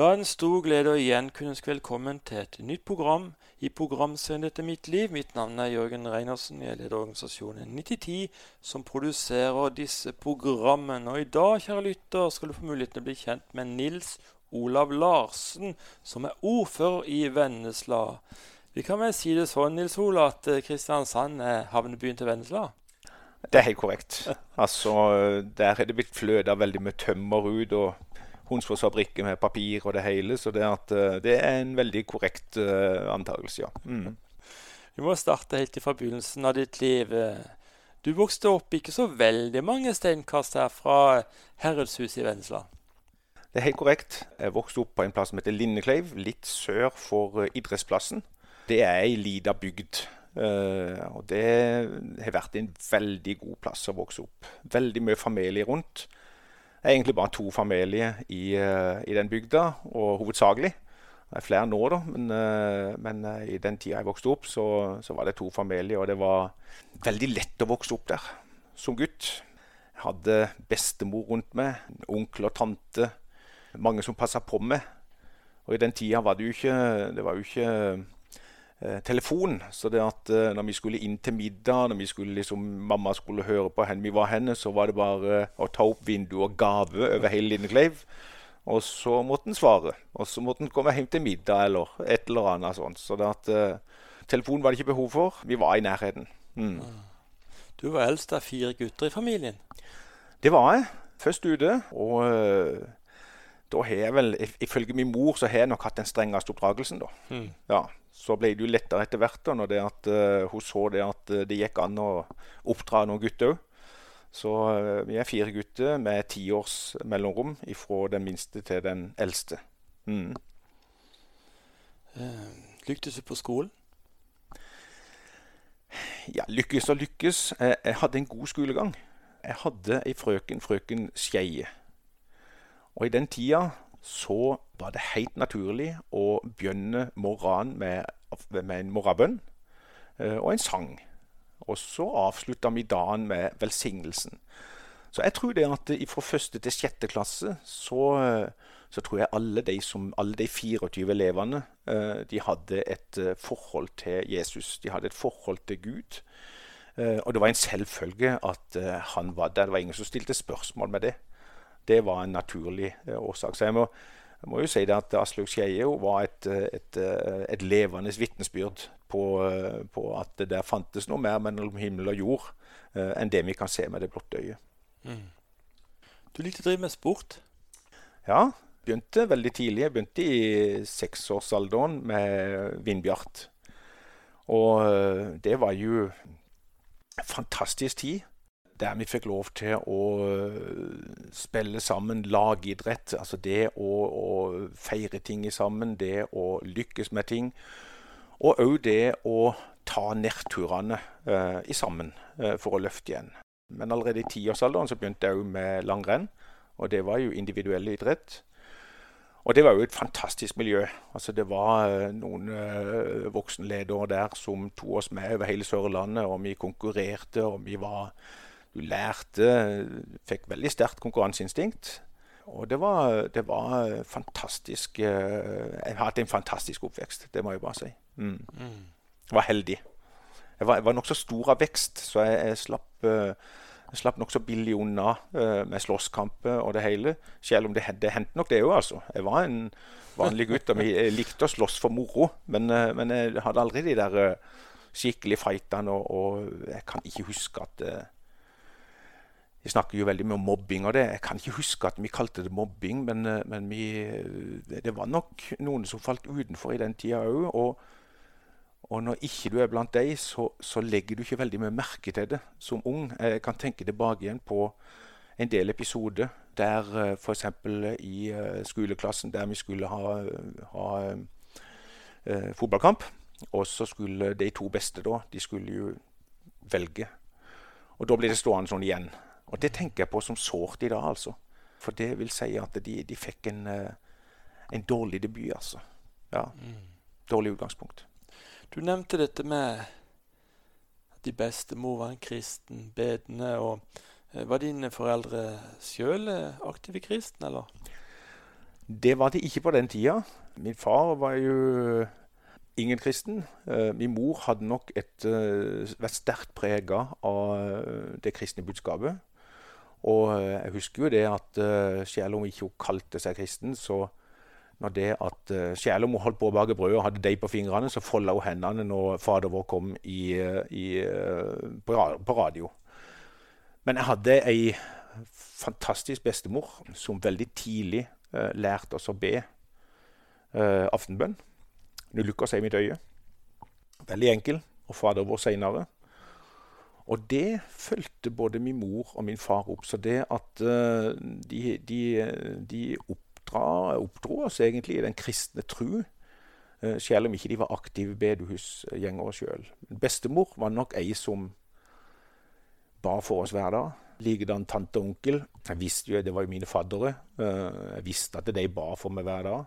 Da er det en stor glede å igjen kunne ønske velkommen til et nytt program i programserien Dette mitt liv. Mitt navn er Jørgen Reinersen. Jeg leder organisasjonen 9010, som produserer disse programmene. Og i dag, kjære lytter, skal du få muligheten til å bli kjent med Nils Olav Larsen, som er ordfører i Vennesla. Vi kan vel si det sånn, Nils Olav, at eh, Kristiansand er havnebyen til Vennesla? Det er helt korrekt. Altså, Der er det blitt fløta veldig med tømmer ut. og Hunsfoss-fabrikker med papir og det hele. Så det, at, eh, det er en veldig korrekt uh, antakelse, ja. Mm. Vi må starte helt fra begynnelsen av ditt liv. Du vokste opp ikke så veldig mange steinkast her fra Herredshuset i Vennesla. Det er helt korrekt. Jeg vokste opp på en plass som heter Lindekleiv, litt sør for idrettsplassen. Det er ei lita bygd. Og det har vært en veldig god plass å vokse opp. Veldig mye familie rundt. Er egentlig bare to familier i, uh, i den bygda, og hovedsakelig. Det er flere nå, da, men, uh, men uh, i den tida jeg vokste opp, så, så, var det to familier. Og det var veldig lett å vokse opp der som gutt. Jeg hadde bestemor rundt meg, onkel og tante. Mange som passa på meg. Og i den tida var det jo ikke, det var jo ikke Eh, telefon. Så det at uh, når vi skulle inn til middag, når vi skulle liksom, mamma skulle høre på hvor vi var henne, så var det bare å ta opp vinduet og gave over hele Lindekleiv. Og så måtte en svare. Og så måtte en komme hjem til middag eller et eller annet sånt. Så det at uh, telefon var det ikke behov for. Vi var i nærheten. Mm. Du var eldst av fire gutter i familien? Det var jeg. Først ute. Og uh, da har jeg vel, ifølge min mor, så har jeg nok hatt den strengeste oppdragelsen, da. Mm. Ja, så ble det jo lettere etter hvert da, når det at, uh, hun så det at uh, det gikk an å oppdra noen gutter òg. Så uh, vi er fire gutter med ti års mellomrom fra den minste til den eldste. Mm. lyktes du på skolen? Ja, lykkes og lykkes. Jeg, jeg hadde en god skolegang. Jeg hadde ei frøken, frøken Skeie. Og i den tida så var det helt naturlig å begynne morgenen med, med en morgenbønn eh, og en sang. Og så avslutta vi dagen med velsignelsen. Så jeg tror det at fra første til sjette klasse så, så, tror jeg alle de, som, alle de 24 elevene eh, de hadde et eh, forhold til Jesus. De hadde et forhold til Gud. Og det var en selvfølge at han var der. Det var ingen som stilte spørsmål med det. Det var en naturlig årsak. Så jeg må, jeg må jo si det at Aslaug Skeie var et, et, et levende vitnesbyrd på, på, at det der fantes noe mer mellom himmel og jord enn det vi kan se med det blotte øyet. Mm. Du likte å drive med sport? Ja, begynte veldig tidlig. Jeg begynte i seksårsalderen med vindbjart. Og det var jo fantastisk tid der vi fikk lov til å øh, spille sammen lagidrett. Altså det å, å feire ting sammen, det å lykkes med ting. Og òg det å ta nedturene eh, i sammen eh, for å løfte igjen. Men allerede i tiårsalderen så begynte jeg òg med langrenn. Og det var jo individuell idrett. Og det var jo et fantastisk miljø. Altså Det var uh, noen voksenledere der som tok oss med over hele Sørlandet, og vi konkurrerte, og vi var du lærte Fikk veldig sterkt konkurranseinstinkt. Og det var, det var, fantastisk eh, Jeg har hatt en fantastisk oppvekst, det må jeg bare si. Mm. Mm. Jeg var heldig. Jeg var, jeg var nokså stor av vekst, så jeg, jeg slapp, eh, jeg slapp nokså billig unna uh, med slåsskamper og det hele. Selv om det, det hendte nok, det òg, altså. Jeg var en vanlig gutt og jeg likte å slåss for moro, men, men jeg hadde aldri de der skikkelige fightene, og, og, jeg kan ikke huske at vi snakker jo veldig mye om mobbing og det. Jeg kan ikke huske at vi kalte det mobbing, men, eh, men vi, eh, det var nok noen som falt utenfor i den tida òg. Og, og, når ikke du er blant dem, så, så, legger du ikke veldig mye merke til det som ung. Jeg kan tenke tilbake igjen på en del episoder der eh, f.eks. i skoleklassen der vi skulle ha, ha eh, fotballkamp. Og så skulle de to beste da, de skulle jo velge. Og da ble det stående sånn igjen. Og det tenker jeg på som sårt i dag, altså. For det vil si at de, de fikk en, eh, en, dårlig debut, altså. Ja. Mm. Dårlig utgangspunkt. Du nevnte dette med at de beste mor var en kristen, bedende. og eh, Var dine foreldre sjøl eh, aktive kristne, eller? Det var de ikke på den tida. Min far var jo ingen kristen. Min mor hadde nok et, vært sterkt prega av det kristne budskapet. Og jeg husker jo det at selv om ikke kalte seg kristen, så når det at Selv om hun holdt på å bake brød og hadde deig på fingrene, så folda hun hendene når fader vår kom i, i, på, radio. Men jeg hadde ei fantastisk bestemor som veldig tidlig lærte oss å be aftenbønn. Nå lukker seg i mitt øye. Veldig enkel. Og Fader vår seinere. Og det fulgte både min mor og min far opp. Så det at uh, de, de, de oppdra, oppdro oss egentlig i den kristne tru, uh, selv om ikke de var aktive bedehusgjengere sjøl. Bestemor var nok ei som ba for oss hver dag. Likedan tante og onkel. Jeg visste jo, Det var jo mine faddere. Uh, jeg visste at de ba for meg hver dag.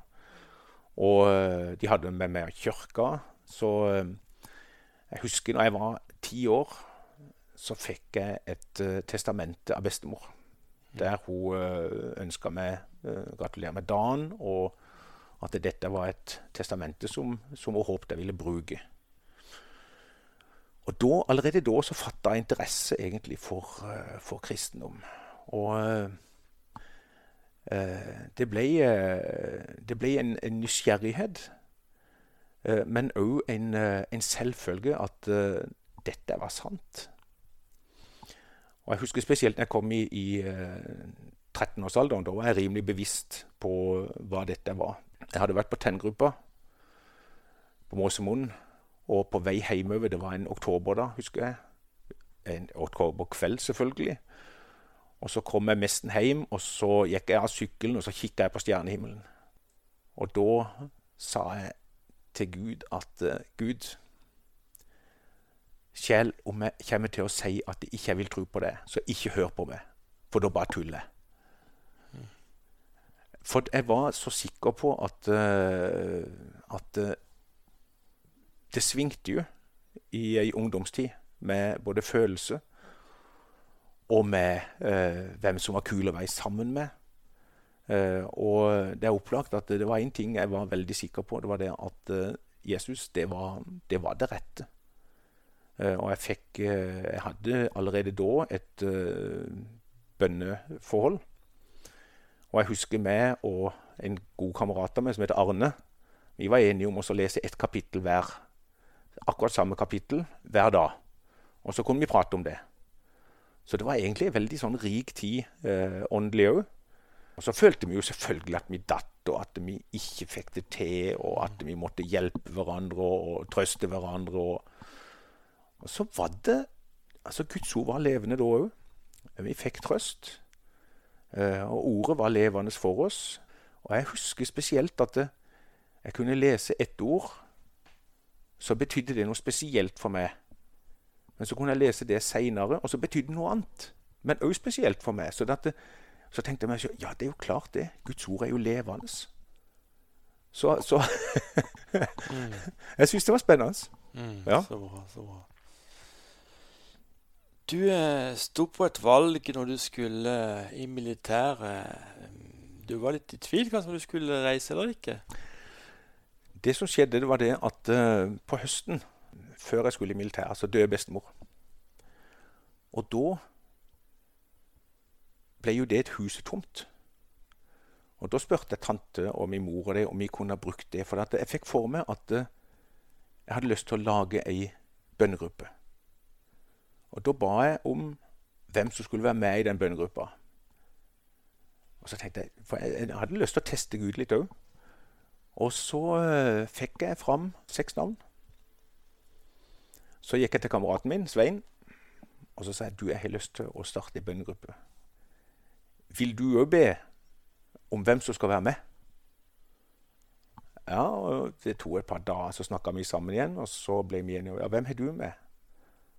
Og de hadde med meg kirka. Så jeg husker når jeg var ti år, så fikk jeg et testamente av bestemor. Der hun ønska meg gratulere med dagen, og at dette var et testamente som, som hun håpet jeg ville bruke. Og da, allerede da så fatta jeg interesse egentlig for, uh, for kristendom. Og uh, det ble, uh, det ble en, en nysgjerrighet, men òg en, en, selvfølge at dette var sant. Og Jeg husker spesielt når jeg kom i, i 13-årsalderen. Da var jeg rimelig bevisst på hva dette var. Jeg hadde vært på tenngruppa på Måsemoen og på vei hjemover Det var en oktober da, husker jeg. En oktoberkveld, selvfølgelig. Og så kom jeg nesten hjem, og så gikk jeg av sykkelen og så kikka jeg på stjernehimmelen. Og da sa jeg til Gud at uh, Gud Selv om jeg kommer til å si at jeg ikke vil tro på det, så ikke hør på meg, for da bare tuller jeg. For jeg var så sikker på at, uh, at uh, det svingte jo i ei ungdomstid med både følelse og med uh, hvem som var kul å være sammen med. Og det er opplagt at det var én ting jeg var veldig sikker på. Det var det at Jesus, det var det, var det rette. Eh, og jeg fikk eh, Jeg hadde allerede da et eh, bønneforhold. Og jeg husker meg og en god kamerat av meg som heter Arne. Vi var enige om å lese ett kapittel hver akkurat samme kapittel hver dag. Og så kunne vi prate om det. Så det var egentlig en veldig sånn rik tid eh, åndelig òg. Og så følte vi jo selvfølgelig at vi datt, og at vi ikke fikk det til, og at vi måtte hjelpe hverandre og trøste hverandre. Og, og så var det Altså, Guds ord var levende da òg. Vi fikk trøst. Eh, og ordet var levende for oss. Og jeg husker spesielt at jeg kunne lese ett ord så betydde det noe spesielt for meg. Men så kunne jeg lese det seinere, og så betydde det noe annet. Men òg spesielt for meg. Så, det, så, tenkte jeg meg ja, det er jo klart det. Guds ord er jo levende. Så, så mm. Jeg syns det var spennende. Mm, ja. Så bra, så bra. Du eh, sto på et valg når du skulle eh, i militæret. Du var litt i tvil kanskje om du skulle reise eller ikke? Det som skjedde, det var det at på høsten, før jeg skulle i militæret, så døde bestemor. Og da ble jo det et husetomt. Og Da spurte jeg tante og min mor og det, om vi kunne ha brukt det. For jeg fikk for meg at jeg hadde lyst til å lage ei bønnegruppe. Og da ba jeg om hvem som skulle være med i den bønnegruppa. Og så tenkte jeg, For jeg, hadde lyst til å teste Gud litt òg. Og så uh, fikk jeg fram seks navn. Så gikk jeg til kameraten min, Svein, og så sa jeg du, jeg har lyst til å starte en bønnegruppe. Vil du òg be om hvem som skal være med? Ja, og Det tok et par dager, så snakka vi sammen igjen, og så ble vi enige. Ja, hvem har du med?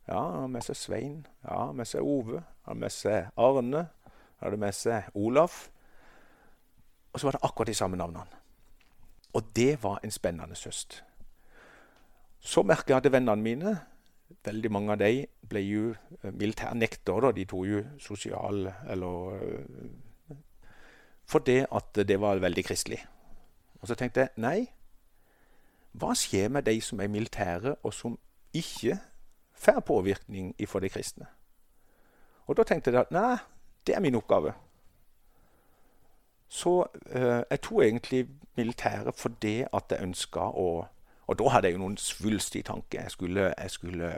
Ja, han har med seg Svein. Ja, med seg Ove. Han har med seg Arne. Han hadde med seg Olaf. Og så var det akkurat de samme navnene. Og det var en spennende høst. Så merka jeg at vennene mine, veldig mange av dem, ble jo eh, militærnektere. De tok jo sosial eller For det at det var veldig kristelig. Og så tenkte jeg nei, hva skjer med de som er militære, og som ikke får påvirkning ifra de kristne? Og da tenkte jeg at nei, det er min oppgave. Så eh, jeg tok egentlig militæret fordi at jeg ønska å Og da hadde jeg jo noen svulstige tanker. Jeg skulle, jeg skulle,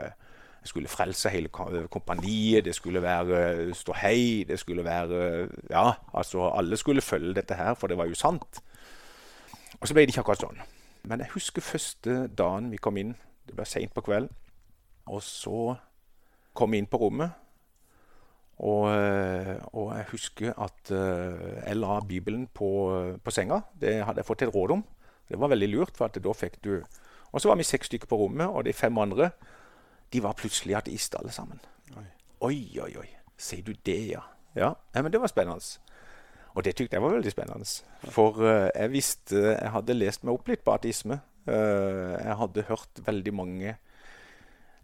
jeg skulle frelse hele kompaniet, det skulle være ståhei, det skulle være Ja, altså alle skulle følge dette her, for det var jo sant. Og så ble det ikke akkurat sånn. Men jeg husker første dagen vi kom inn. Det ble seint på kvelden. Og så kom vi inn på rommet. Og, eh, og jeg husker at uh, jeg la Bibelen på, på, senga. Det hadde jeg fått et råd om. Det var veldig lurt, for da fikk du Og så var vi seks stykker på rommet, og de fem andre de var plutselig ateister alle sammen. Oi, oi, oi. oi. Sier du det, ja? Ja, ja men det var spennende. Og det tykte jeg var veldig spennende. For uh, jeg visste Jeg hadde lest meg opp litt på ateisme. Uh, jeg hadde hørt veldig mange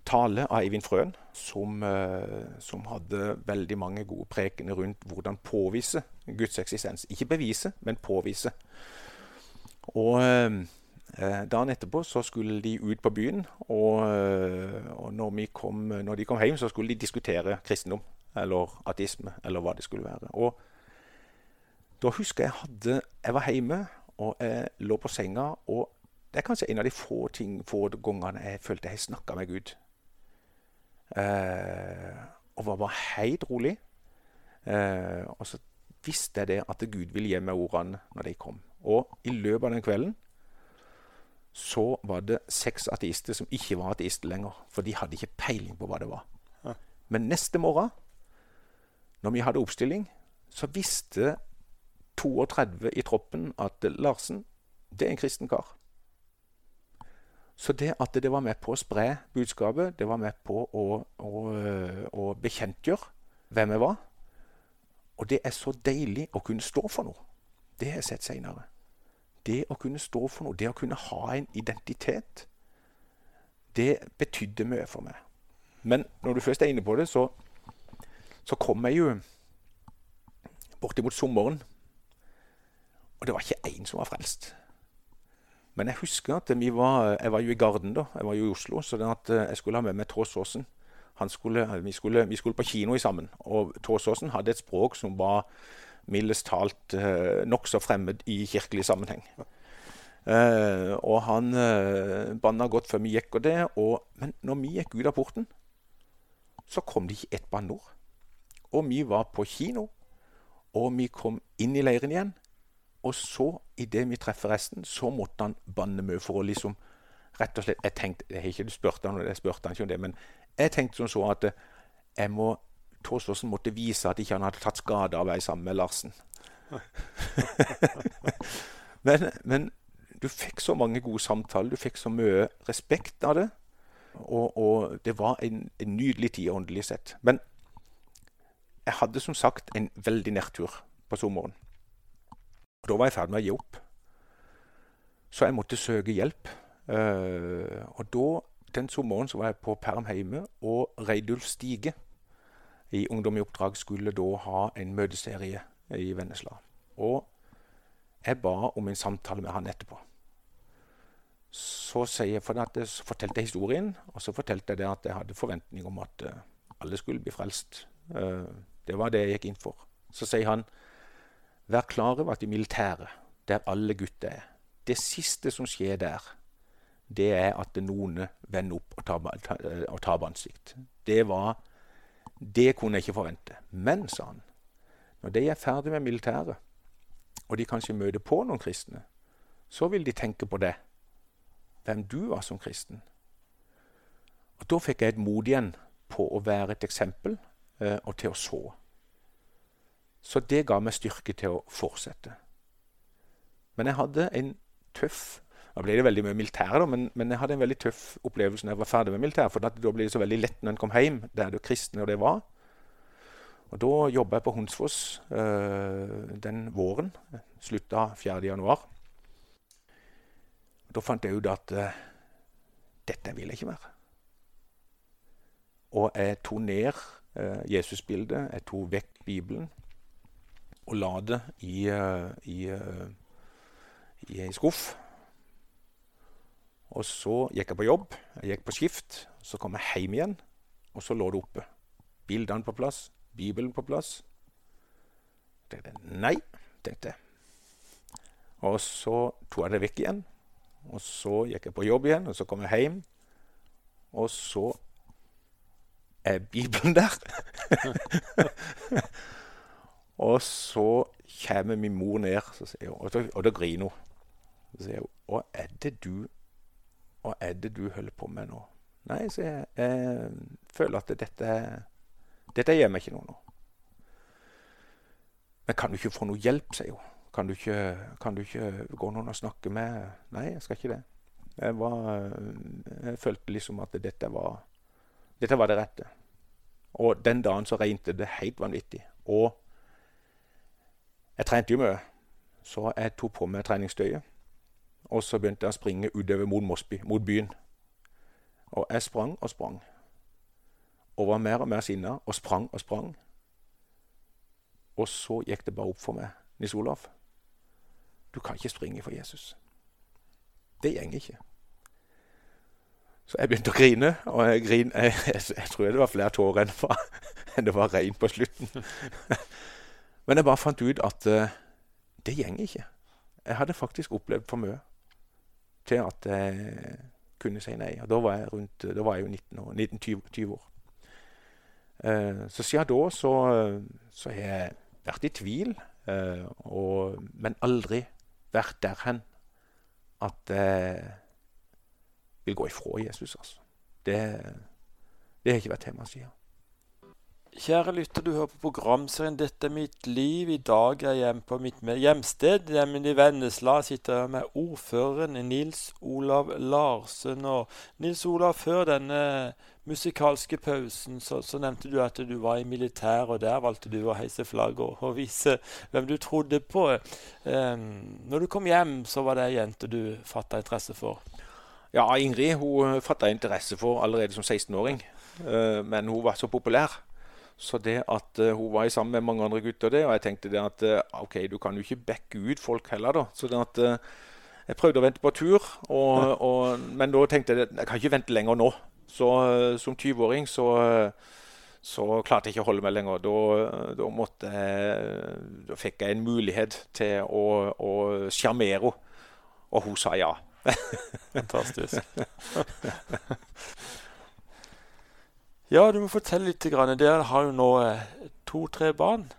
tale av Eivind Frøen, som, uh, som, hadde veldig mange gode prekener rundt hvordan påvise Guds eksistens. Ikke bevise, men påvise. Og dagen etterpå så skulle de ut på byen, og, og når, kom, når, de kom hjem, så skulle de diskutere kristendom eller ateisme, eller hva det skulle være. Og da husker jeg hadde, jeg var hjemme og jeg lå på senga. og Det er kanskje en av de få, ting, få gangene jeg følte jeg snakka med Gud. Eh, og var bare helt rolig. Eh, og så visste jeg det at Gud ville gi meg ordene når de kom. Og i løpet av den kvelden så var det seks ateister som ikke var ateister lenger. For de hadde ikke peiling på hva det var. Men neste morgen, når vi hadde oppstilling, så visste 32 i troppen at Larsen, det er en kristen kar. Så det at det var med på å spre budskapet, det var med på å, å, å bekjentgjøre hvem jeg var. Og det er så deilig å kunne stå for noe. Det har jeg sett seinere. Det å kunne stå for noe, det å kunne ha en identitet, det betydde mye for meg. Men når du først er inne på det, så, så kom jeg jo bortimot sommeren og det var ikke én som var frelst. Men jeg husker at vi var, jeg var jo i Garden da, jeg var jo i Oslo, så eh, jeg skulle ha med meg Tråsåsen. Skulle, vi, skulle, vi, skulle, på kino sammen, og Tåsåsen hadde et språk som var mildest talt eh, nokså fremmed i kirkelig sammenheng. Eh, og han eh, banna godt før vi gikk og det, og, men når vi gikk ut av porten, så kom det ikke ett banneord. Og vi var på kino, og vi kom inn i leiren igjen. Og så, idet vi treffer resten, så måtte han banne mye for å liksom Rett og slett Jeg tenkte, jeg har ikke spurt han, jeg spurte han ikke om det, men jeg tenkte sånn så at jeg må Tåsåsen måtte vise at ikke han hadde tatt skade av å være sammen med Larsen. men, men, du fikk så mange gode samtaler, du fikk så mye respekt av det. Og, og det var en, en, nydelig tid åndelig sett. Men jeg hadde som sagt en veldig nedtur på sommeren. Og Da var jeg i ferd med å gi opp. Så jeg måtte søke hjelp. Uh, og da, den sommeren så var jeg på perm hjemme, og Reidulf Stige i Ungdom i oppdrag skulle da ha en møteserie i Vennesla. Og jeg ba om en samtale med han etterpå. Så, jeg, jeg fortalte jeg historien, og så fortalte jeg at jeg hadde forventning om at uh, alle skulle bli frelst. Uh, det var det jeg gikk inn for. Så sier han Vær klar over at i militæret, der alle gutter er Det siste som skjer der, det er at noen vender opp og tar, og tar ansikt. Det var Det kunne jeg ikke forvente. Men, sa han, når de er ferdig med militæret, og de kanskje møter på noen kristne, så vil de tenke på det. Hvem du var som kristen. Og Da fikk jeg et mod igjen på å være et eksempel eh, og til å så. Så det ga meg styrke til å fortsette. Men jeg hadde en tøff Da ble det veldig mye militær, da, men, men, jeg hadde en veldig tøff opplevelse når jeg var ferdig med militær. For da ble det så veldig lett når en kom hjem, der det kristne og det var. Og Da jobba jeg på Hunsfoss øh, den våren. Slutta 4.1. Da fant jeg ut at øh, dette vil jeg ikke mer. Og jeg tok ned øh, Jesusbildet. Jeg tok vekk Bibelen. Og la det i, uh, i, uh, i ei skuff. Og så gikk jeg på jobb. Jeg gikk på skift. Så kom jeg hjem igjen, og så lå det oppe. Bildene på plass, Bibelen på plass. Jeg tenkte nei, tenkte jeg. Og så tok jeg det vekk igjen. Og så gikk jeg på jobb igjen, og så kom jeg hjem. Og så er Bibelen der. og så kommer min mor ned, hun, og, da, og da griner hun. Så sier hun Hva er det du Hva er det du holder på med nå? Nei, så jeg, jeg føler at dette Dette gjør meg ikke noe nå. Men kan du ikke få noe hjelp, sier hun. Kan du ikke, kan du ikke gå noen og snakke med Nei, jeg skal ikke det. Jeg, var, jeg følte liksom at dette var, dette var det rette. Og den dagen så regnet det helt vanvittig. Og jeg trente jo mye, så jeg tok på meg treningstøyet. Og så begynte jeg å springe utover mot Mosby, mot byen. Og jeg sprang og sprang. Og var mer og mer sinna og sprang og sprang. Og så gikk det bare opp for meg, Nils Olav. Du kan ikke springe for Jesus. Det går ikke. Så jeg begynte å grine, og jeg, grin, jeg, jeg, jeg tror det var flere tårer enn det var regn på slutten. Men jeg bare fant ut at uh, det gjenger ikke. Jeg hadde faktisk opplevd for mye til at jeg kunne si nei. Og da var jeg, rundt, da var jeg jo 19 år, 19-20 år. Uh, så siden da så, så har jeg vært i tvil, uh, og, men aldri vært der hen at jeg vil gå ifra Jesus. altså. Det, det har ikke vært tema siden. Kjære lytter, du hører på programserien 'Dette er mitt liv'. I dag er jeg hjemme på mitt hjemsted, nemlig Vennesla. Sitter jeg med ordføreren Nils Olav Larsen. Og Nils Olav, før denne musikalske pausen så, så, nevnte du at du var i militæret, og der valgte du å heise flagg og, og, vise hvem du trodde på. Um, når du kom hjem, så var det ei jente du fatta interesse for? Ja, Ingrid hun fatta interesse for allerede som 16-åring. Uh, men hun var så populær. Så det at uh, hun var sammen med mange andre gutter, det, og jeg tenkte det at uh, OK, du kan jo ikke backe ut folk heller, da. Så det at uh, jeg prøvde å vente på tur, og, og, men da tenkte jeg at jeg kan ikke vente lenger nå. Så som 20-åring så, så, klarte jeg ikke å holde meg lenger. Da, da, måtte jeg, da fikk jeg en mulighet til å sjarmere henne, og hun sa ja. Fantastisk. Ja, du må fortelle litt. Dere har jo nå eh, to-tre barn.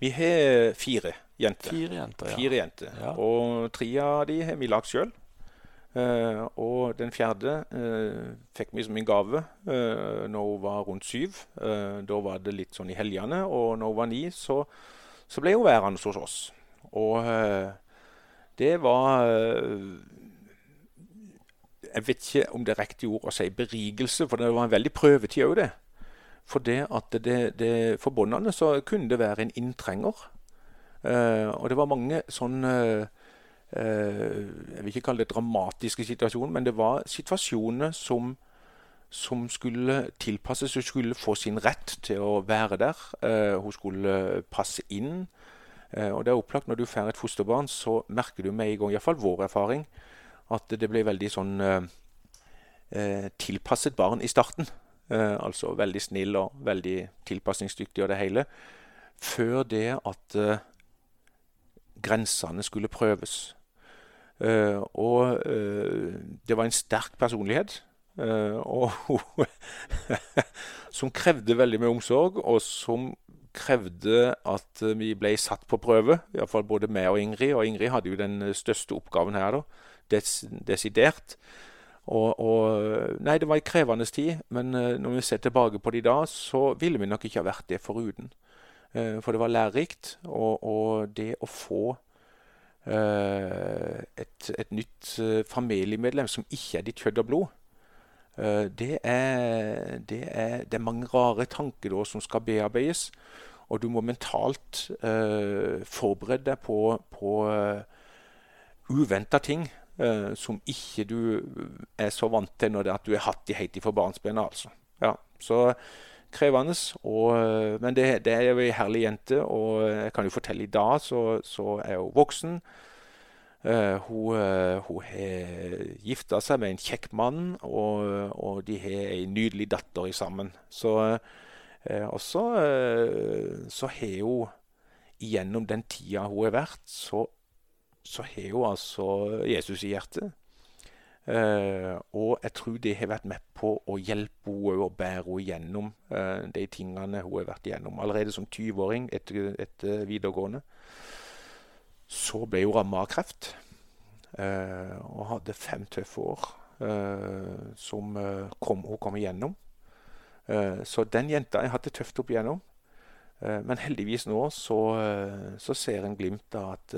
Vi har fire jenter. Fire jenter, ja. Fire jenter. Ja. Og tre av de har vi lagd sjøl. Uh, eh, og den fjerde uh, fikk vi som en gave uh, når hun var rundt syv. da var det litt sånn i helgene. Og når hun var ni, så, så ble hun værende hos oss. Og det var jeg vet ikke om det er riktig ord å si berigelse, for det var en veldig prøvetid òg, det. For det at det, det, for bondene så kunne det være en inntrenger. Eh, og det var mange sånne eh, Jeg vil ikke kalle det dramatiske situasjoner, men det var situasjoner som, som skulle tilpasses. Hun skulle få sin rett til å være der. Eh, hun skulle passe inn. og det er opplagt når du får et fosterbarn, så merker du med en gang, iallfall vår erfaring, at det ble veldig sånn eh, eh, tilpasset barn i starten. Eh, altså veldig snill og veldig tilpasningsdyktig og det hele. Før det at grensene skulle prøves. Og det var en sterk personlighet. og som krevde veldig mye omsorg, og som krevde at vi ble satt på prøve. Iallfall både meg og Ingrid. Og Ingrid hadde jo den største oppgaven her. da des, desidert. Og, og, Nei, det var en krevende tid, men uh, når vi ser tilbake på det i dag, så ville vi nok ikke ha vært det foruten. Uh, for det var lærerikt. Og, og, det å få uh, et, et, nytt familiemedlem som ikke er ditt kjøtt og blod, det er, det, er, det, er, mange rare tanker da som skal bearbeides. Og du må mentalt forberede deg på, på uventa ting uh, som ikke du er så vant til når det at du har hatt de helt fra barnsben. Altså. Ja, så krevende. Og, men det, det, er ei herlig jente, og jeg kan jo fortelle i dag så, så er hun voksen. Uh, hun, uh, hun har gifta seg med en kjekk mann, og, og de har ei nydelig datter sammen. Så, uh, og så, så har hun gjennom den tida hun har vært, så, så har hun altså Jesus i hjertet. Uh, og jeg tror det har vært med på å hjelpe henne og bære henne gjennom uh, de tingene hun har vært gjennom. Allerede som 20-åring etter, etter, videregående så ble hun ramma av kreft. Uh, og hadde fem tøffe år som kom, hun kom igjennom. så den jenta jeg hatt det tøft opp igjennom. men heldigvis nå så, så ser en glimt av at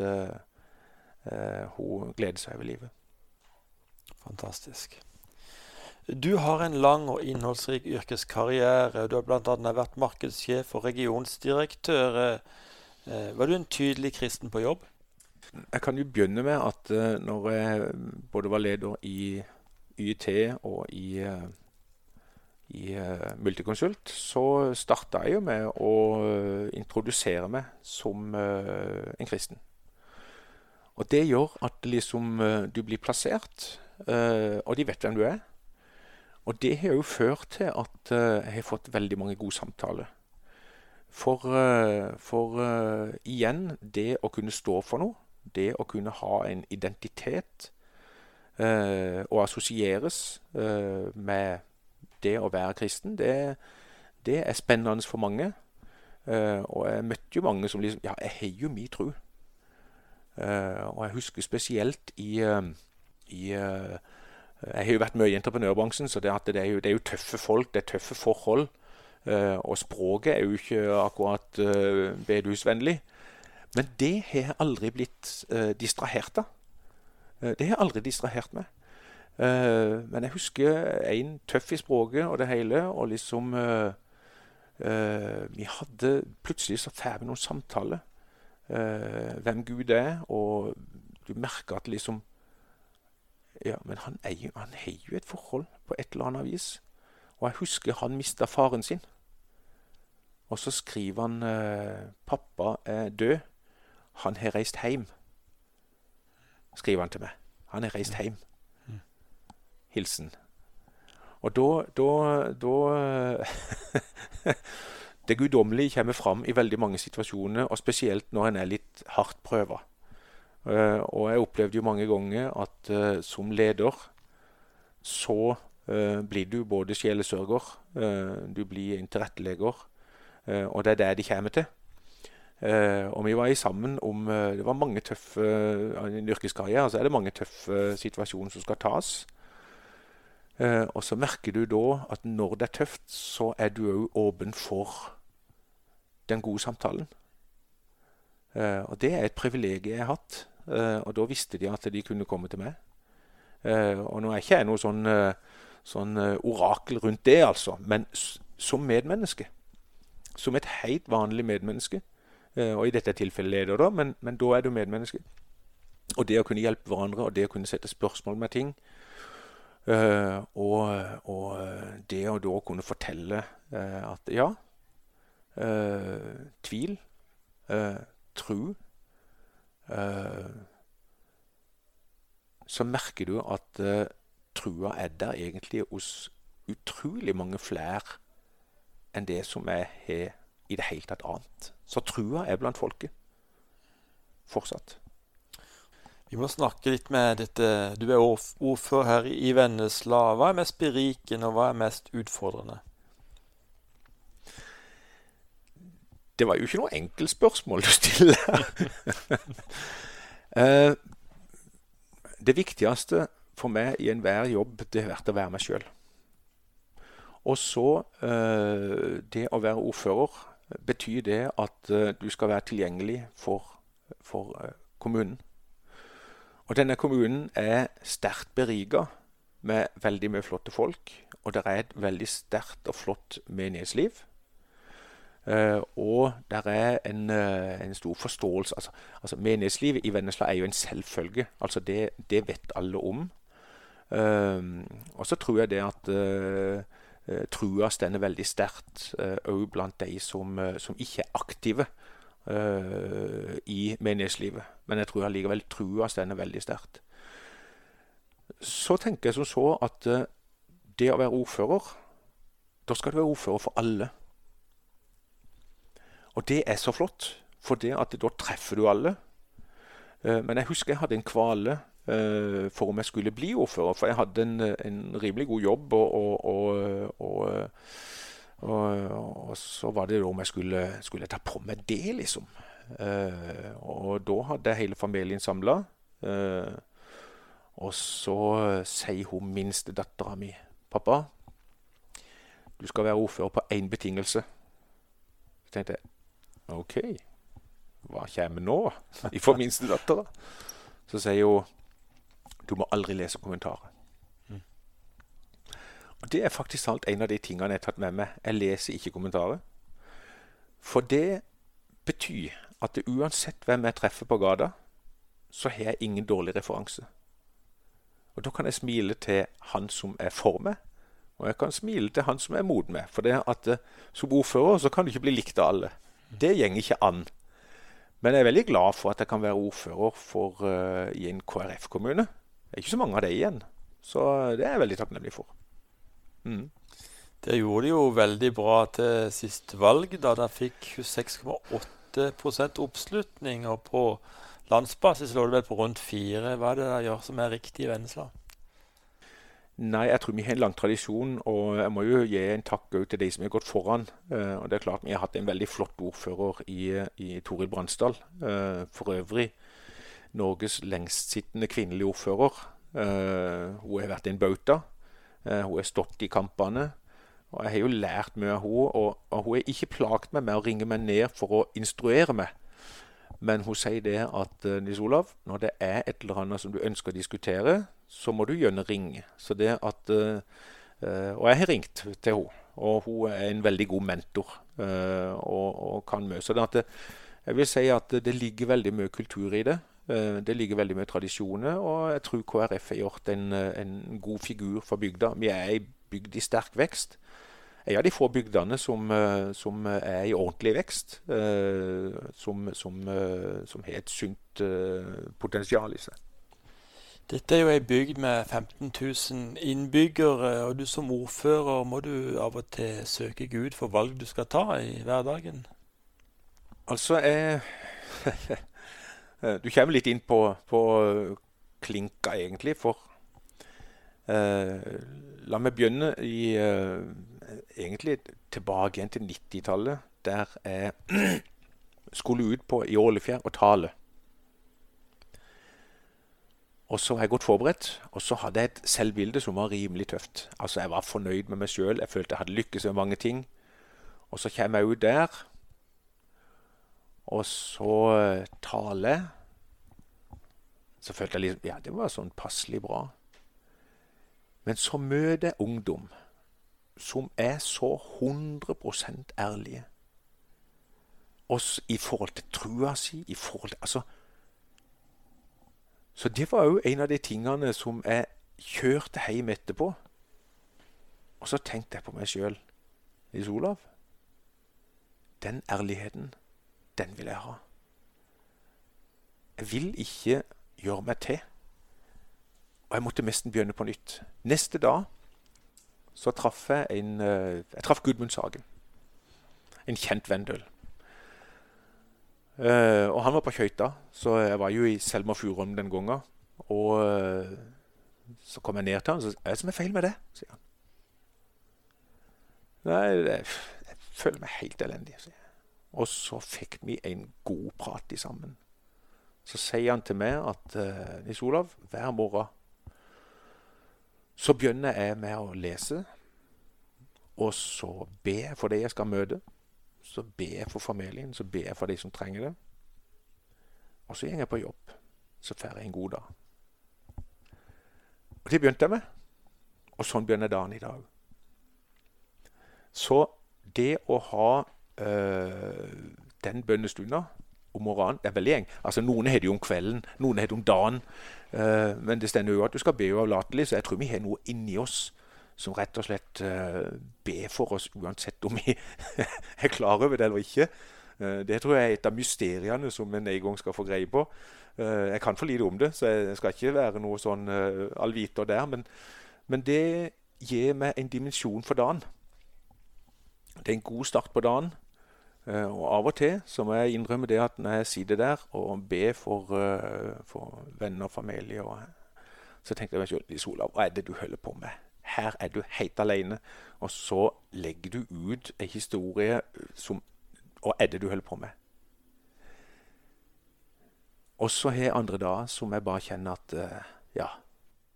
hun gleder seg over livet. Fantastisk. Du har en lang og innholdsrik yrkeskarriere. Du har bl.a. vært markedssjef og regionsdirektør. Eh, var du en tydelig kristen på jobb? Jeg kan jo begynne med at uh, når jeg både var leder i YT og i, i Multiconsult, så starta jeg jo med å introdusere meg som en kristen. Og det gjør at liksom, du blir plassert Uh, og de vet hvem du er. Og det har jo ført til at uh, jeg har fått veldig mange gode samtaler. For, uh, for igjen, det å kunne stå for noe, det å kunne ha en identitet og assosieres med det å være kristen, det, det er spennende for mange. og jeg møtte jo mange som liksom Ja, jeg har jo min tro. Og jeg husker spesielt i i uh, Jeg har jo vært mye i entreprenørbransjen, så det, det, er jo, det, er jo, tøffe folk, det er tøffe forhold. Uh, og språket er jo ikke akkurat uh, bedehusvennlig. Men det har jeg aldri blitt distrahert av. det har jeg aldri distrahert meg. men jeg husker en tøff i språket og det hele, og liksom Vi hadde Plutselig så får vi noen samtaler. Hvem Gud er, og du merker at liksom ja, men han, eier, han har jo et forhold på et eller annet vis. Og jeg husker han mista faren sin. Og så skriver han eh, 'Pappa er død. Han har reist hjem', skriver han til meg. Han har reist hjem. Hilsen. Og da, da, da Det guddommelige kommer fram i veldig mange situasjoner, og spesielt når en er litt hardt prøva. Uh, og jeg opplevde jo mange ganger at uh, som leder så uh, blir du både sjelesørger, du blir en tilrettelegger, og det er det de kommer til. og vi var sammen om Det var mange tøffe I en yrkeskarriere så er det mange tøffe situasjoner som skal tas. og så merker du da at når det er tøft, så er du òg åpen for den gode samtalen. og det er et privilegium jeg har hatt. Uh, og da visste de at de kunne komme til meg. Uh, og nå er ikke jeg noe sånn, uh, sånn orakel rundt det, altså. Men som medmenneske. Som et helt vanlig medmenneske. og i dette tilfellet leder, da, men, men, da er du medmenneske. Og det å kunne hjelpe hverandre, og det å kunne sette spørsmål med ting. og, og det å da kunne fortelle at ja, tvil, tru Eh, så merker du at trua er der egentlig hos utrolig mange flere enn det som er har i det hele tatt annet. Så trua er blant folket. Fortsatt. Vi må snakke litt med dette. Du er ordfører her i Vennesla. Hva er mest berikende, og hva er mest utfordrende? Det var jo ikke noe enkelt spørsmål du stiller. uh, det viktigste for meg i enhver jobb, det har vært å være meg sjøl. Og så uh, Det å være ordfører betyr det at uh, du skal være tilgjengelig for, for kommunen. Og denne kommunen er sterkt beriga med veldig mye flotte folk. Og det er et veldig sterkt og flott menighetsliv. Uh, og der er en, uh, en stor forståelse altså, altså, Menighetslivet i Vennesla er jo en selvfølge. altså Det, det vet alle om. Uh, og så tror jeg det at uh, trua stender veldig sterkt òg eh, blant de som, eh, som, ikke er aktive eh, i menighetslivet. Men jeg tror allikevel trua stender veldig sterkt. Så tenker jeg som så at eh, det å være ordfører Da skal du være ordfører for alle. Og det er så flott, for det at da treffer du alle. Eh, men jeg husker jeg hadde en kvale uh, for om jeg skulle bli ordfører. For jeg hadde en, en rimelig god jobb, og, og, og, og, så var det da om jeg skulle, skulle ta på meg det, liksom. Og da hadde jeg hele familien samla. Og så sier hun minstedattera mi, 'Pappa, du skal være ordfører på én betingelse.' Så tenkte jeg OK, hva kommer nå ifra minstedattera? Så sier hun du må aldri lese kommentarer. Mm. Og Det er faktisk alt en av de tingene jeg har tatt med meg. Jeg leser ikke kommentarer. For det betyr at det uansett hvem jeg treffer på gata, så har jeg ingen dårlig referanse. Og Da kan jeg smile til han som er for meg, og jeg kan smile til han som er mot meg. For det at uh, som ordfører så kan du ikke bli likt av alle. Det går ikke an. Men jeg er veldig glad for at jeg kan være ordfører for, uh, i en KrF-kommune. Det er ikke så mange av de igjen. Så det er jeg veldig takknemlig for. Mm. Det gjorde de jo veldig bra til sist valg, da de fikk 26,8% oppslutning. Og på landsbasis lå det vel på rundt fire. Hva er det de gjør som er riktig i Vennesla? Nei, jeg tror vi har en lang tradisjon, og jeg må jo gi en takk til de som har gått foran. Uh, og det er klart Vi har hatt en veldig flott ordfører i, i Toril Bransdal. Uh, for øvrig Norges lengstsittende kvinnelige ordfører. Uh, hun har vært en bauta. Hun har stått i kampene. Og Jeg har jo lært mye av henne, og, og hun har ikke plaget meg med å ringe meg ned for å instruere meg. Men hun sier det at Nils Olav, når det er et eller annet som du ønsker å diskutere, så må du gjerne ringe. Så det at, og jeg har ringt til henne, og hun er en veldig god mentor og, og kan mye. Så det jeg vil si at det ligger veldig mye kultur i det. Eh, det ligger veldig mye tradisjoner, og jeg tror KrF har gjort en, eh, en god figur for bygda. Vi er ei bygd i sterk vekst. En av de få bygdene som, eh, som er i ordentlig vekst. Som, som, som har et sunt potensial i seg. Dette er jo ei bygd med 15 000 innbyggere, og du som ordfører, må du av og til søke Gud for valg du skal ta i hverdagen? Altså, jeg du kommer litt inn på, på klinka, egentlig, for eh, La meg begynne i eh, egentlig tilbake igjen til 90-tallet, der jeg skulle ut på i Ålefjær og tale. Og så var jeg godt forberedt, og så hadde jeg et selvbilde som var rimelig tøft. Altså Jeg var fornøyd med meg sjøl, jeg følte jeg hadde lykkes med mange ting. Og så kommer jeg ut der, og så taler tale. Så følte jeg liksom Ja, det var sånn passelig bra. Men så møter jeg ungdom som er så 100% ærlige. Også i forhold til trua si, i forhold til Altså Så det var jo en av de tingene som jeg kjørte hjem etterpå. Og så tenkte jeg på meg sjøl. Nils Olav, den ærligheten den vil jeg ha. Jeg vil ikke gjøre meg til. Og jeg måtte nesten begynne på nytt. Neste dag så traff jeg en eh, Jeg traff Gudmund Sagen. En kjent Vendøl. Uh, og han var på skøyta, så jeg var jo i Selma Furum den gangen. Og uh, så kom jeg ned til han sa 'Hva er det som er feil med det?' sier han. Nei, jeg, jeg føler meg helt elendig, sier jeg. Og så fikk vi en god prat i sammen. Så sier han til meg at uh, Nils Olav, hver morgen så begynner jeg med å lese. Og så be for det jeg skal møte. Så ber jeg for familien, så ber jeg for de som trenger det. Og så går jeg på jobb. Så får jeg en god dag. Og det begynte jeg med. Og sånn begynner dagen i dag. Så det å ha øh, den bønnestunda om morgenen Det er veldig gjeng. Altså, noen har det jo om kvelden, noen har det om dagen. Øh, men det stender jo at du skal be uavlatelig, så jeg tror vi har noe inni oss som rett og slett uh, ber for oss uansett om vi er klar over det eller ikke. Uh, det tror jeg er et av mysteriene som en en gang skal få greie på. Uh, jeg kan for lite om det, så jeg skal ikke være noe sånn allviter der. Men, men, det gir meg en dimensjon for dagen. Det er en god start på dagen. og av og til så må jeg innrømme det at når jeg sitter der og ber for, for venner og familie, så tenker jeg meg selv, Sola, hva er det du holder på med? Her er du helt alene. Og så legger du ut en historie som Hva er det du holder på med? Og så har andre dager som jeg bare kjenner at uh, Ja,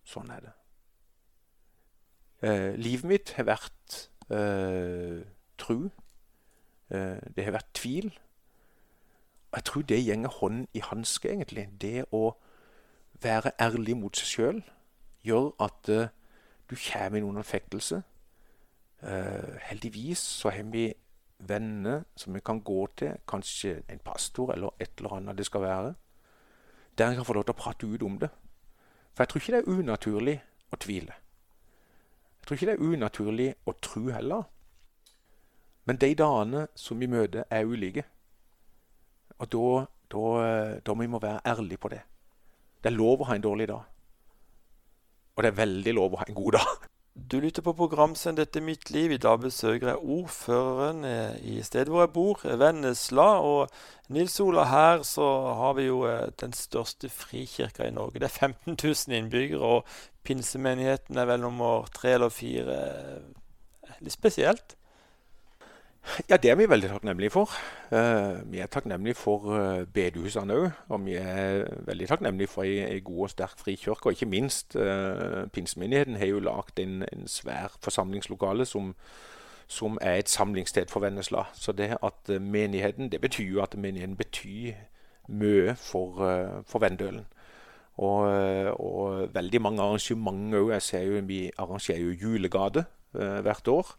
sånn er det. Uh, livet mitt har vært uh, tru. det har vært tvil. Og jeg tror det gjenger hånd i hanske, egentlig. Det å være ærlig mot seg sjøl gjør at du kommer inn noen anfektelse. Uh, heldigvis så har vi venner som vi kan gå til, kanskje en pastor eller et eller annet det skal være, der en kan få lov til å prate ut om det. For jeg tror ikke det er unaturlig å tvile. Jeg tror ikke det er unaturlig å tro heller. Men de dagene som vi møter, er ulike. Og da, da, da må vi være ærlige på det. Det er lov å ha en dårlig dag. Og det er veldig lov å ha en god dag. Du lytter på programsendet Dette er mitt liv. I dag besøker jeg ordføreren eh, i stedet hvor jeg bor, Vennesla. Og Nils Ola, her så har vi jo eh, den største frikirka i Norge. Det er 15 000 innbyggere, og pinsemenigheten er vel nummer tre eller fire. Litt spesielt? Ja, det er vi veldig takknemlige for. Uh, vi er takknemlige for uh, bedehusene òg. Og vi er veldig takknemlige for ei, god og sterk frikirke. Og ikke minst uh, har jo lagd en, en, svær forsamlingslokale som, som, er et samlingssted for Vennesla. Så det at menigheten Det betyr jo at menigheten betyr mye for, for Vendølen. Og, og, veldig mange arrangementer òg. Jeg ser jo vi arrangerer jo julegate hvert år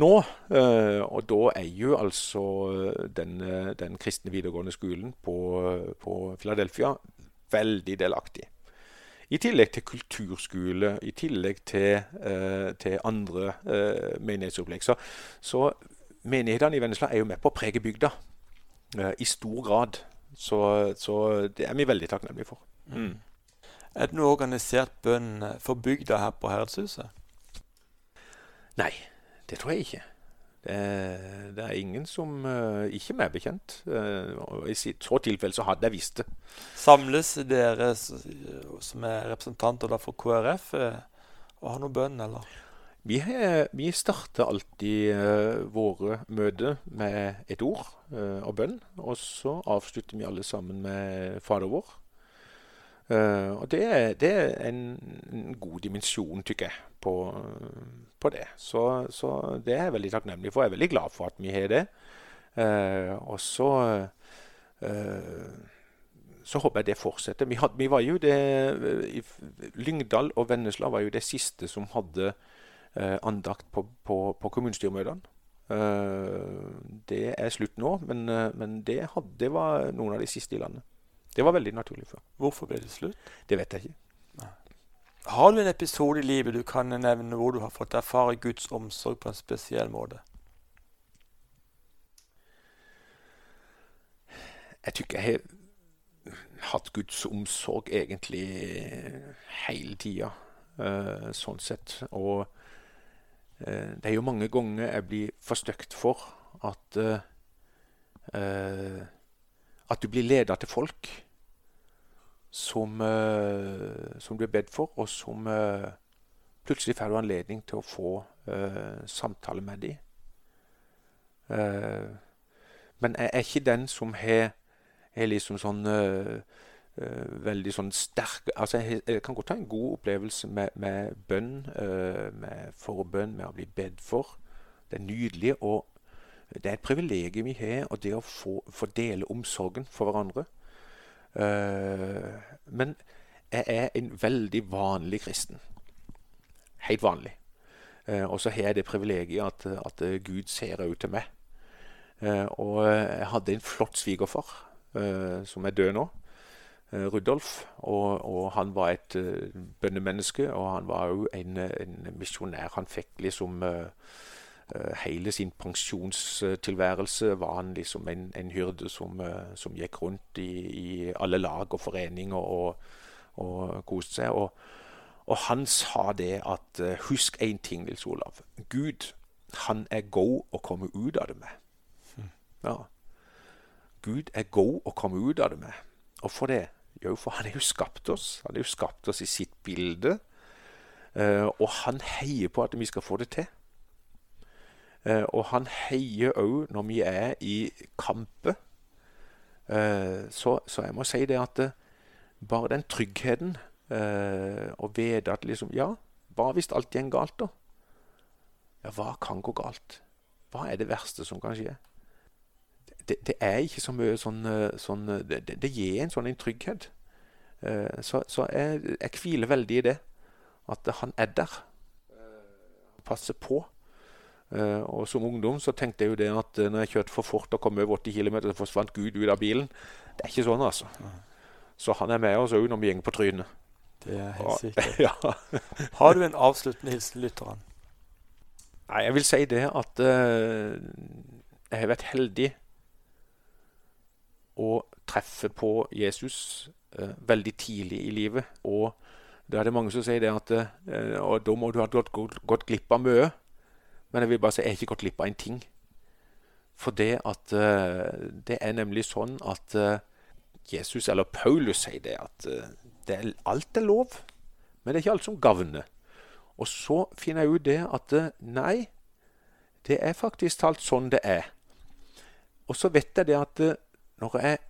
nå. Eh, og da er jo altså eh, den, den kristne videregående skolen på, på Philadelphia veldig delaktig. I tillegg til kulturskole, i tillegg til, til andre menighetsopplegg. Så, så menighetene i Vennesla er jo med på å prege bygda i stor grad. Så, så, det er vi veldig takknemlige for. Mm. Er det noe organisert bønn for bygda her på Herredshuset? Nei. Det tror jeg ikke. Det, det er ingen som uh, Ikke meg bekjent. Uh, I så tilfelle så hadde jeg visst det. Samles dere som er representanter for KrF uh, og har noe bønn, eller? Vi, vi starter alltid våre møter med et ord og bønn. Og så avslutter vi alle sammen med Fader vår. Uh, og det, det, er en, god dimensjon, tykker jeg, på, på det. Så, så, det er jeg veldig takknemlig for. Jeg er veldig glad for at vi har det. Uh, og så uh, så håper jeg det fortsetter. Vi, had, vi var jo det Lyngdal og Vennesla var jo det siste som hadde uh, andakt på, på, på kommunestyremøtene. det er slutt nå, men, men det, had, det, var noen av de siste i landet. Det var veldig naturlig før. Hvorfor ble det slutt? Det vet jeg ikke. Har du en episode i livet du kan nevne hvor du har fått erfare Guds omsorg på en spesiell måte? Jeg tykker jeg har hatt Guds omsorg egentlig hele tida, uh, sånn sett. Og uh, det er jo mange ganger jeg blir forstøkt for at uh, At du blir leder til folk som, uh, som du er bedt for, og som uh, plutselig får du anledning til å få uh, samtale med dem. men jeg er ikke den som har liksom sånn veldig sånn sterk altså jeg, jeg, kan godt ha en god opplevelse med, med bønn, med forbønn, med å bli bedt for. Det er nydelig. og det er et privilegium vi har, og det å få, få dele omsorgen for hverandre. Uh, men jeg er en veldig vanlig kristen. Helt vanlig. Uh, og så har jeg det privilegiet at, at Gud ser ut til meg. Uh, og jeg hadde en flott svigerfar som er død nå. Rudolf. Og, og, han var et bønnemenneske, og han var òg en, en misjonær. Han fikk liksom hele sin pensjonstilværelse var han liksom en, en hyrde som, som, gikk rundt i, i, alle lag og foreninger og, og koste seg. Og, og, han sa det at Husk én ting, Nils Olav. Gud, han er god å komme ut av det med. Hm. Ja. Gud er god å komme ut av det med. Og for det? Jo, for han har jo skapt oss. Han har jo skapt oss i sitt bilde. Og han heier på at vi skal få det til. Uh, og han heier òg når vi er i kamper. Uh, så, så, jeg må si det at bare den tryggheten å vite at liksom Ja, hva hvis alt går galt, da? Ja, hva kan gå galt? Hva er det verste som kan skje? det, det, er ikke så mye sånn, eh, sånn eh, det, det, gir en sånn en trygghet. Eh, så, så jeg, jeg hviler veldig i det. At han er der. Passer på. Og som ungdom så tenkte jeg jo det at når jeg kjørte for fort og kom over 80 km, så forsvant Gud ut av bilen. Det er ikke sånn, altså. Så han er med oss òg når vi går på trynet. Det er helt sikkert. ja. Har du en avsluttende hilsen lytteren? Nei, jeg vil si det at uh, jeg har vært heldig å treffe på Jesus uh, veldig tidlig i livet. Og da er det mange som sier det at uh, og da må du ha gått, gått, gått glipp av mye. Men jeg vil bare si jeg har ikke gått glipp av en ting. For det at eh, det er nemlig sånn at eh, Jesus, eller Paulus, sier det at eh, det er, alt er lov, men det er ikke alt som gagner. Og så finner jeg ut det at nei, det er faktisk talt sånn det er. Og så vet jeg det at når jeg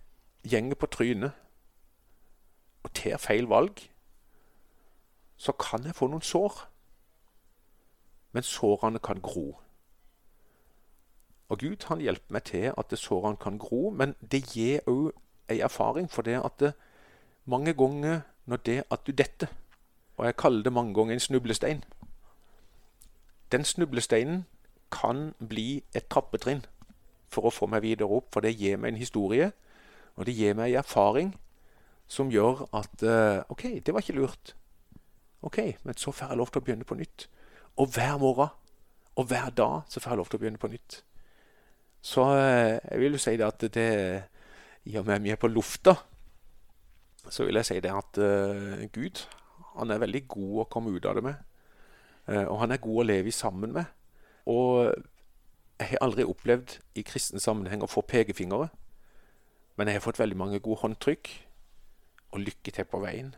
gjenger på trynet og tar feil valg, så kan jeg få noen sår. Men sårene kan gro. Og Gud han hjelper meg til at sårene kan gro, men det gir òg ei erfaring. For det at det, mange ganger når det at du detter, og jeg kaller det mange ganger en snublestein Den snublesteinen kan bli et trappetrinn for å få meg videre opp, for det gir meg en historie, og det gir meg en erfaring som gjør at uh, OK, det var ikke lurt. OK, men så får jeg lov til å begynne på nytt. Og hver morgen og hver dag så får jeg lov til å begynne på nytt. Så uh, jeg vil jo si det at det i og med at vi er på lufta, så vil jeg si det at uh, Gud han er veldig god å komme ut av det med. og han er god å leve sammen med. Og jeg har aldri opplevd i kristen sammenheng å få pekefingre. Men jeg har fått veldig mange gode håndtrykk og lykke til på veien.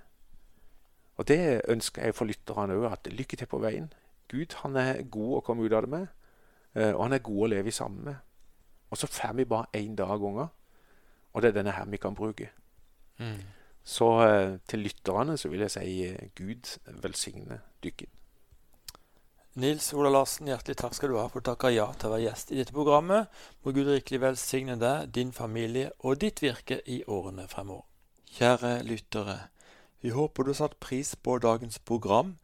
Og det ønsker jeg for lytterne òg, lykke til på veien. Gud han er god å komme ut av det med, eh, og han er god å leve sammen med. Og så får vi bare én dag unger, og det er denne her vi kan bruke. Mm. Så eh, til lytterne så vil jeg si eh, Gud velsigne dykken. Nils Ola Larsen, hjertelig takk skal du ha for å takke ja til å være gjest i dette programmet. Må Gud rikelig velsigne deg, din familie og ditt virke i årene fremover. Kjære lyttere. Vi håper du har satt pris på dagens program.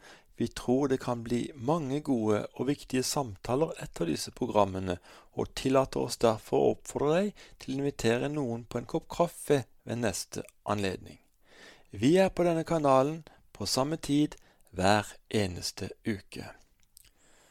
Vi tror det kan bli mange gode og viktige samtaler etter disse programmene, og tillater oss derfor å oppfordre deg til å invitere noen på en kopp kaffe ved neste anledning. Vi er på denne kanalen på samme tid hver eneste uke.